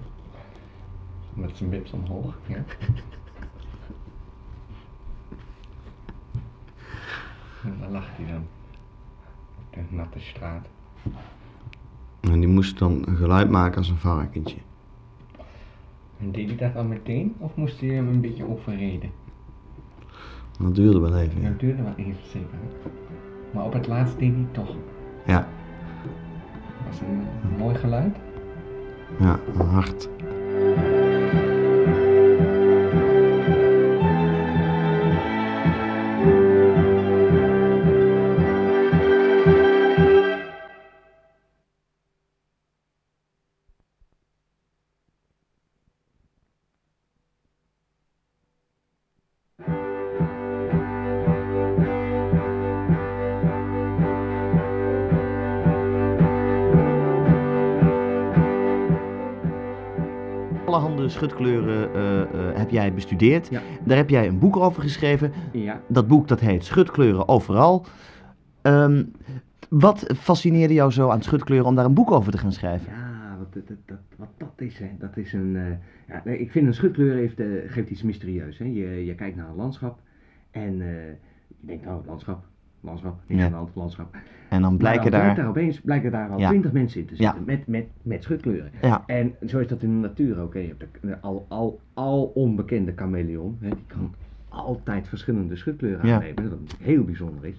Met zijn bips omhoog, ja. En dan lacht hij dan. Op de natte straat. En die moest dan een geluid maken als een varkentje. En deed hij dat dan meteen? Of moest hij hem een beetje overreden? Dat duurde wel even. Ja. Dat duurde wel even zeker. Maar op het laatst deed hij toch. Ja, was een mooi geluid. ja, een hart. Bestudeerd. Ja. Daar heb jij een boek over geschreven. Ja. Dat boek dat heet Schutkleuren overal. Ehm, wat fascineerde jou zo aan schutkleuren om daar een boek over te gaan schrijven? Ja, wat, dat, dat, wat dat is, hè. dat is een. eh, ja, nee, ik vind een schutkleur heeft, eh, geeft iets mysterieus. Hè. Je, je kijkt naar een landschap en eh, je denkt, nou, landschap, landschap, niks Ja. aan de hand, landschap. En dan blijken daar... daar opeens blijken daar al Ja. twintig mensen in te Ja. zitten met, met, met schutkleuren. Ja, En zo is dat in de natuur ook. hè. Je hebt een al, al, al onbekende chameleon. Hè. Die kan altijd verschillende schutkleuren aannemen. Dat heel bijzonder is.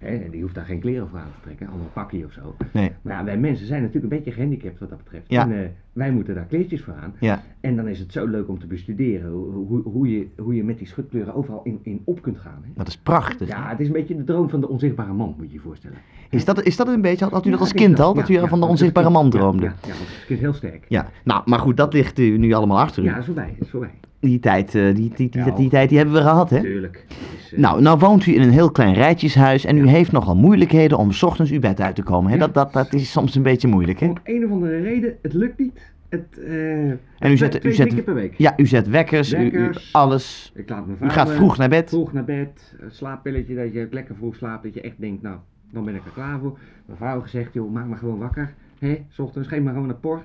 En die hoeft daar geen kleren voor aan te trekken, ander pakje of zo. nee. Maar ja, wij mensen zijn natuurlijk een beetje gehandicapt wat dat betreft. Ja. En eh, wij moeten daar kleertjes voor aan. Ja, En dan is het zo leuk om te bestuderen hoe, hoe, je, hoe je met die schutkleuren overal in, in op kunt gaan. Hè. dat is prachtig. Ja, het is een beetje de droom van de onzichtbare man, moet je je voorstellen. Is dat, is dat een beetje, had u dat als kind al, dat u van de onzichtbare man droomde? Ja, ja, is kind heel sterk. Ja, nou, maar goed, dat ligt u nu allemaal achter u. Ja, dat is voorbij, dat is voorbij. Die tijd, eh, die, die, die, die tijd die hebben we gehad, hè? Tuurlijk. Eh, Nou, nou woont u in een heel klein rijtjeshuis en u heeft nogal moeilijkheden om 's ochtends uw bed uit te komen. Hè? Dat, dat, dat is soms een beetje moeilijk, hè? Om een of andere reden, het lukt niet. Het, eh En u twee- zet, u zet, keer per week. ja, u zet wekkers, u- alles. Ik laat U gaat vroeg naar bed. vroeg naar bed, slaappilletje, dat je lekker vroeg slaapt, dat je echt denkt, nou, dan ben ik er klaar voor. Mijn vrouw gezegd, joh, maak me gewoon wakker. Hé, s ochtends, geef me gewoon een por.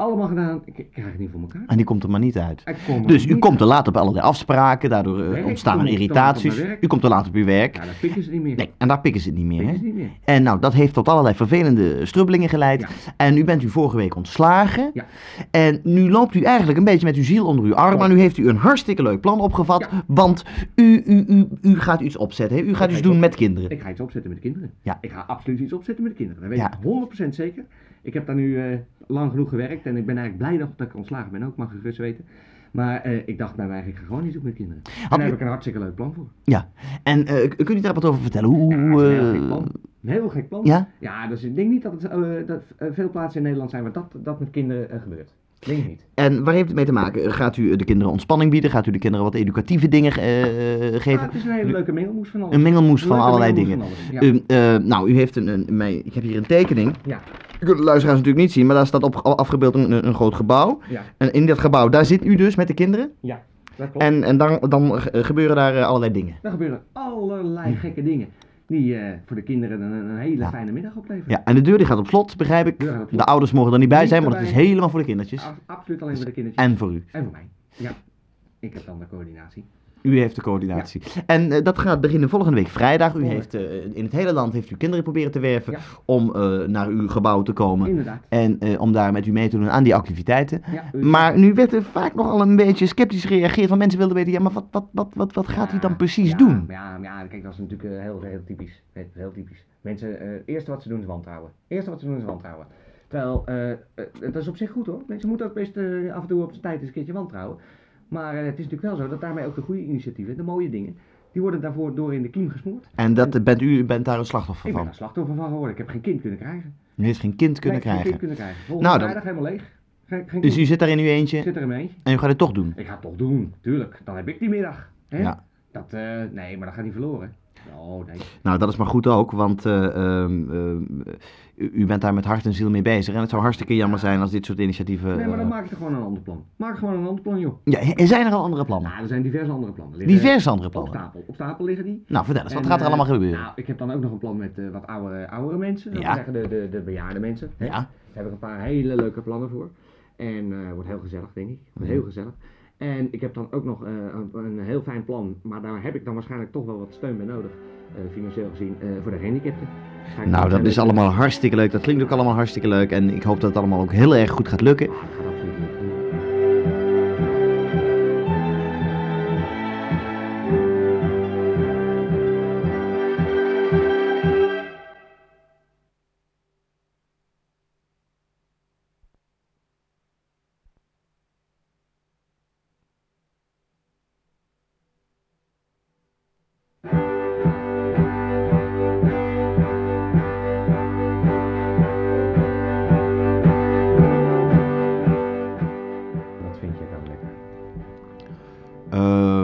Allemaal gedaan, ik, ik krijg het niet voor elkaar. En die komt er maar niet uit. Dus u komt te laat op allerlei afspraken, daardoor eh, ontstaan er irritaties. U komt te laat op uw werk. Ja, dat pikken ze niet meer. Nee, en daar pikken ze het niet meer, hè? ze niet meer. En nou, dat heeft tot allerlei vervelende strubbelingen geleid. Ja. En nu bent u vorige week ontslagen. Ja. En nu loopt u eigenlijk een beetje met uw ziel onder uw arm. Maar nu heeft u een hartstikke leuk plan opgevat. Want u, u, u, u gaat iets opzetten. Hè? U gaat ga iets doen op- met kinderen. Ik ga iets opzetten met de kinderen. Ja. Ik ga absoluut iets opzetten met de kinderen. Dat weet ik 100% zeker. Ik heb daar nu eh, lang genoeg gewerkt en ik ben eigenlijk blij dat, ik ontslagen ben ook, mag u gerust weten. Maar eh, ik dacht bij mij, ik ga gewoon iets doen met kinderen. En daar heb ik een hartstikke leuk plan voor. Ja. En eh, k- kunt u daar wat over vertellen? Hoe... Ja, dat is een heel eh, gek plan. Een heel gek plan. ja? Ja, dus ik denk niet dat, het, dat veel plaatsen in Nederland zijn waar dat, dat met kinderen gebeurt. Ik denk niet. En waar heeft het mee te maken? Gaat u de kinderen ontspanning bieden? Gaat u de kinderen wat educatieve dingen Ja, geven? het is een hele leuke mengelmoes van alles. Een mengelmoes van allerlei mengelmoes dingen. van alles, Ja. U, eh, nou, u heeft een, een, mijn, ik heb hier een tekening. ja, Kunt de luisteraars natuurlijk niet zien, maar daar staat op, afgebeeld een, een groot gebouw. ja, En in dat gebouw, daar zit u dus met de kinderen. ja, dat klopt. En, en dan, dan eh, gebeuren daar eh, allerlei dingen. Er gebeuren allerlei gekke dingen die eh, voor de kinderen een, een hele Ja. fijne middag opleveren. Ja, en de deur die gaat op slot, begrijp ik. De ouders mogen er niet bij Niet zijn, want het is helemaal voor de kindertjes. Absoluut alleen voor de kindertjes. En voor u. En voor mij. Ja. Ik heb dan de coördinatie. U heeft de coördinatie. En eh, dat gaat beginnen volgende week vrijdag. U heeft eh, in het hele land heeft u kinderen proberen te werven Ja. om eh, naar uw gebouw te komen. Inderdaad. En om daar met u mee te doen aan die activiteiten. Ja, u- Maar nu werd er vaak nogal een beetje sceptisch gereageerd. Want mensen wilden weten, ja, maar wat, wat, wat, wat, wat gaat hij dan precies doen? Ja, ja, kijk, dat is natuurlijk heel, heel typisch. Heel, heel typisch. Mensen, het eerste wat ze doen is wantrouwen. Het eerste wat ze doen is wantrouwen. Terwijl, dat is op zich goed hoor. Mensen moeten ook best af en toe op zijn tijd eens een keertje wantrouwen. Maar eh, het is natuurlijk wel zo dat daarmee ook de goede initiatieven, de mooie dingen, die worden daarvoor door in de kiem gesmoord. En dat, bent u bent daar een slachtoffer Ik ben van. er slachtoffer van geworden. Ik heb geen kind kunnen krijgen. U heeft geen kind kunnen Nee, geen krijgen. kind kunnen krijgen. Volgende Nou, dan- vrijdag helemaal leeg. Geen, geen Dus u zit daar in uw eentje zit er in eentje. en u gaat het toch doen. Ik ga het toch doen, tuurlijk. Dan heb ik die middag. Hè? Ja. Dat, eh, nee, maar dat gaat niet verloren. Oh, nee. Nou, dat is maar goed ook, want eh, ehm, ehm, u, bent daar met hart en ziel mee bezig. En het zou hartstikke jammer zijn als dit soort initiatieven... Nee, maar dan eh, maak ik er gewoon een ander plan. Maak gewoon een ander plan, joh. Ja, er zijn er al andere plannen. Nou, er zijn diverse andere plannen. Liggen Diverse andere Op plannen. stapel. Op stapel liggen die. Nou, vertel eens, wat En, gaat er eh, allemaal gebeuren? Nou, ik heb dan ook nog een plan met eh, wat oudere, oudere mensen. Dat Ja. zeggen de, de, de bejaarde mensen. Hè? Ja. Daar heb ik een paar hele leuke plannen voor. En eh wordt heel gezellig, denk ik. Wordt heel gezellig. En ik heb dan ook nog eh, een, een heel fijn plan, maar daar heb ik dan waarschijnlijk toch wel wat steun bij nodig, eh, financieel gezien, eh, voor de gehandicapten. Nou, dat is allemaal hartstikke leuk. Dat klinkt ook allemaal hartstikke leuk. En ik hoop dat het allemaal ook heel erg goed gaat lukken.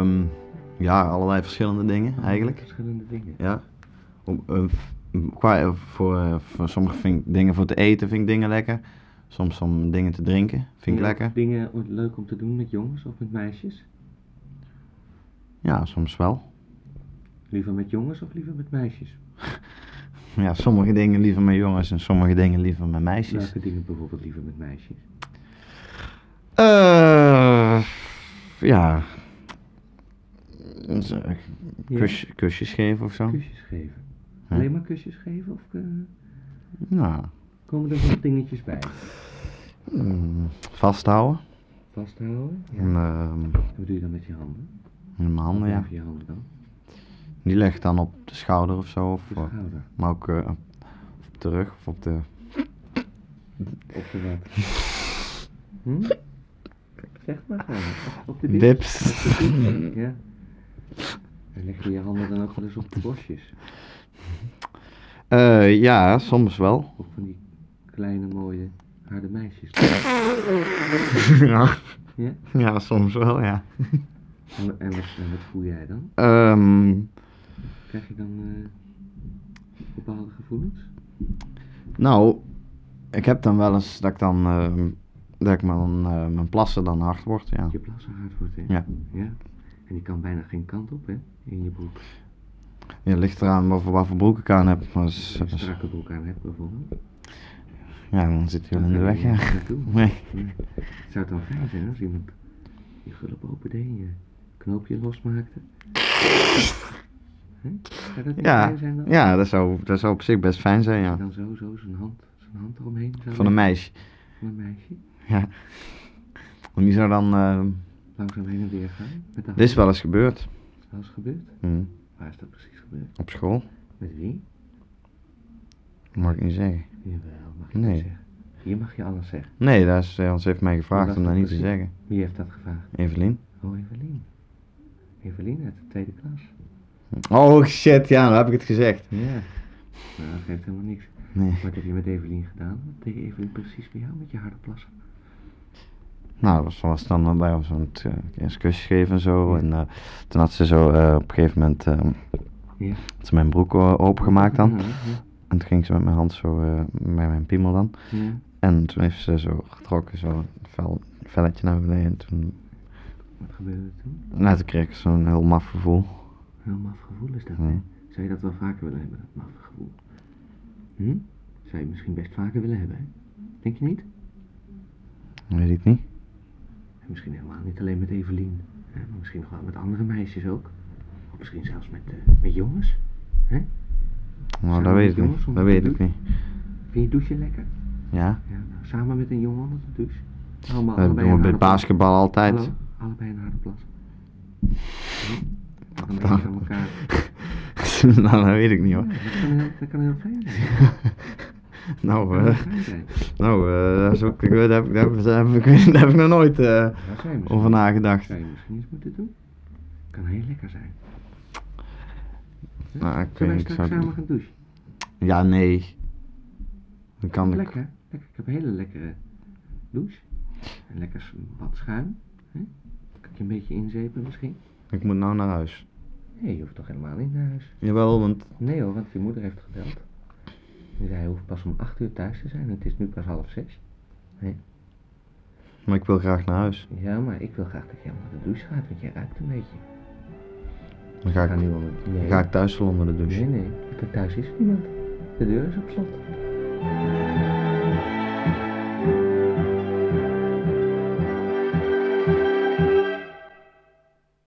Ehm, ja, allerlei verschillende dingen eigenlijk. Verschillende dingen. Ja. Om, eh, f- qua, eh, voor, eh, voor sommige vind ik dingen voor te eten vind ik dingen lekker. Soms om dingen te drinken vind ik lekker. Dingen leuk om te doen met jongens of met meisjes? Ja, soms wel. Liever met jongens of liever met meisjes? Ja, sommige dingen liever met jongens en sommige dingen liever met meisjes. Welke dingen bijvoorbeeld liever met meisjes? Eh, ja. Dus, Ja. kusjes geven of zo. Kusjes geven. Alleen maar kusjes geven of eh, Nou, komen er nog dingetjes bij? mm, vasthouden. Vasthouden? Ja. En, ehm, Wat doe je dan met je handen? in mijn handen, ja. je handen dan? Die leg ik dan op de schouder of zo. Of, Op de schouder. maar ook eh, op de rug of op de... Op de wat? Hm? Zeg maar gewoon. Op de Dips. Dips, Ja. En leg je je handen dan ook wel eens op de borstjes? Eh, ja, soms wel. Of van die kleine mooie harde meisjes? ja. Ja? ja, soms wel, ja. En, en, wat, en wat voel jij dan? Ehm, Krijg je dan eh, bepaalde gevoelens? nou, ik heb dan wel eens dat ik dan... ehm, dat ik mijn, eh, mijn plassen dan hard wordt, ja. Je plassen hard wordt, hè? Ja. ja. En die kan bijna geen kant op, hè? In je broek. Je ligt eraan wat voor, wat voor broek ik aan heb. Maar Als je een strakke broek aan hebt, bijvoorbeeld. ja, dan zit hij wel in de weg, ja. Nee. Nee. Zou het dan fijn zijn als iemand je gulp open deed en je knoopje losmaakte? Zou dat Ja, fijn zijn dan? ja dat, zou, dat zou op zich best fijn zijn, ja. dan zo, zo zijn hand, zijn hand eromheen Van een meisje. van een meisje. Ja. En die zou dan... eh, Langzaam heen en weer gaan. Dit is wel eens gebeurd. Is dat wel eens gebeurd? Hm. Waar is dat precies gebeurd? Op school. Met wie? Mag ik niet zeggen. Jawel, mag je Nee. niet zeggen. Hier mag je alles zeggen. Nee, dat is, ze heeft mij gevraagd om dat dat niet te zeggen. Wie heeft dat gevraagd? Evelien. Oh, Evelien. Evelien uit de tweede klas. Oh shit, ja, dan heb ik het gezegd. Ja. Nou, dat geeft helemaal niks. Nee. Wat heb je met Evelien gedaan? Wat deed Evelien precies bij jou met je harde plassen? Nou, dat was dan eh, bij ons aan het uh, eerst kusjes geven en zo. Ja. En eh, toen had ze zo eh, op een gegeven moment eh, Ja. had ze mijn broek eh, opengemaakt dan. Ja, En toen ging ze met mijn hand zo eh bij mijn piemel dan. En toen heeft ze zo getrokken, zo een vel, velletje naar beneden. En toen, Wat gebeurde er toen? nou, toen kreeg ik zo'n heel maf gevoel. Heel maf gevoel is dat, hè? Zou je dat wel vaker willen hebben, dat maffe gevoel? Hm? Zou je misschien best vaker willen hebben, hè? Denk je niet? Weet ik niet. En misschien helemaal niet alleen met Evelien, hè? maar misschien nog wel met andere meisjes ook. Of misschien zelfs met, eh, met jongens. Hè? Nou, dat weet ik niet. Dat weet ik niet. Vind je douchen lekker? Ja? Ja, nou, samen met een jongen onder de douche. Allemaal, Dat doen we een bij basketbal altijd. Hallo? Allebei een harde plas. Hm? Dan je aan elkaar. nou, dat weet ik niet Ja, hoor. dat kan heel, dat kan heel fijn zijn. nou, Dat eh, nou eh, dat is ook, ik daar heb, ik- daar heb, ik- daar heb ik nog nooit misschien, over nagedacht. zou je misschien eens moeten doen. Kan heel lekker zijn. Hè? Nou, ik Zullen wij straks zou- samen gaan douchen? Ja, nee. Dan kan ik. Lekker, lekker. Ik heb een hele lekkere douche. En lekker s- wat schuim. Hè? Kan ik je een beetje inzepen misschien? Ik moet nou naar huis. Nee, je hoeft toch helemaal niet naar huis? Jawel, want Nee hoor, want je moeder heeft gebeld. Zei, hij hoeft pas om 8 uur thuis te zijn. Het is nu pas half zes. maar ik wil graag naar huis. Ja, maar ik wil graag dat jij onder de douche gaat, want jij ruikt een beetje. Dan ga Ga ik, nu onder nee. dan ga ik thuis wel onder de douche. Nee, nee, thuis is niemand. De deur is op slot.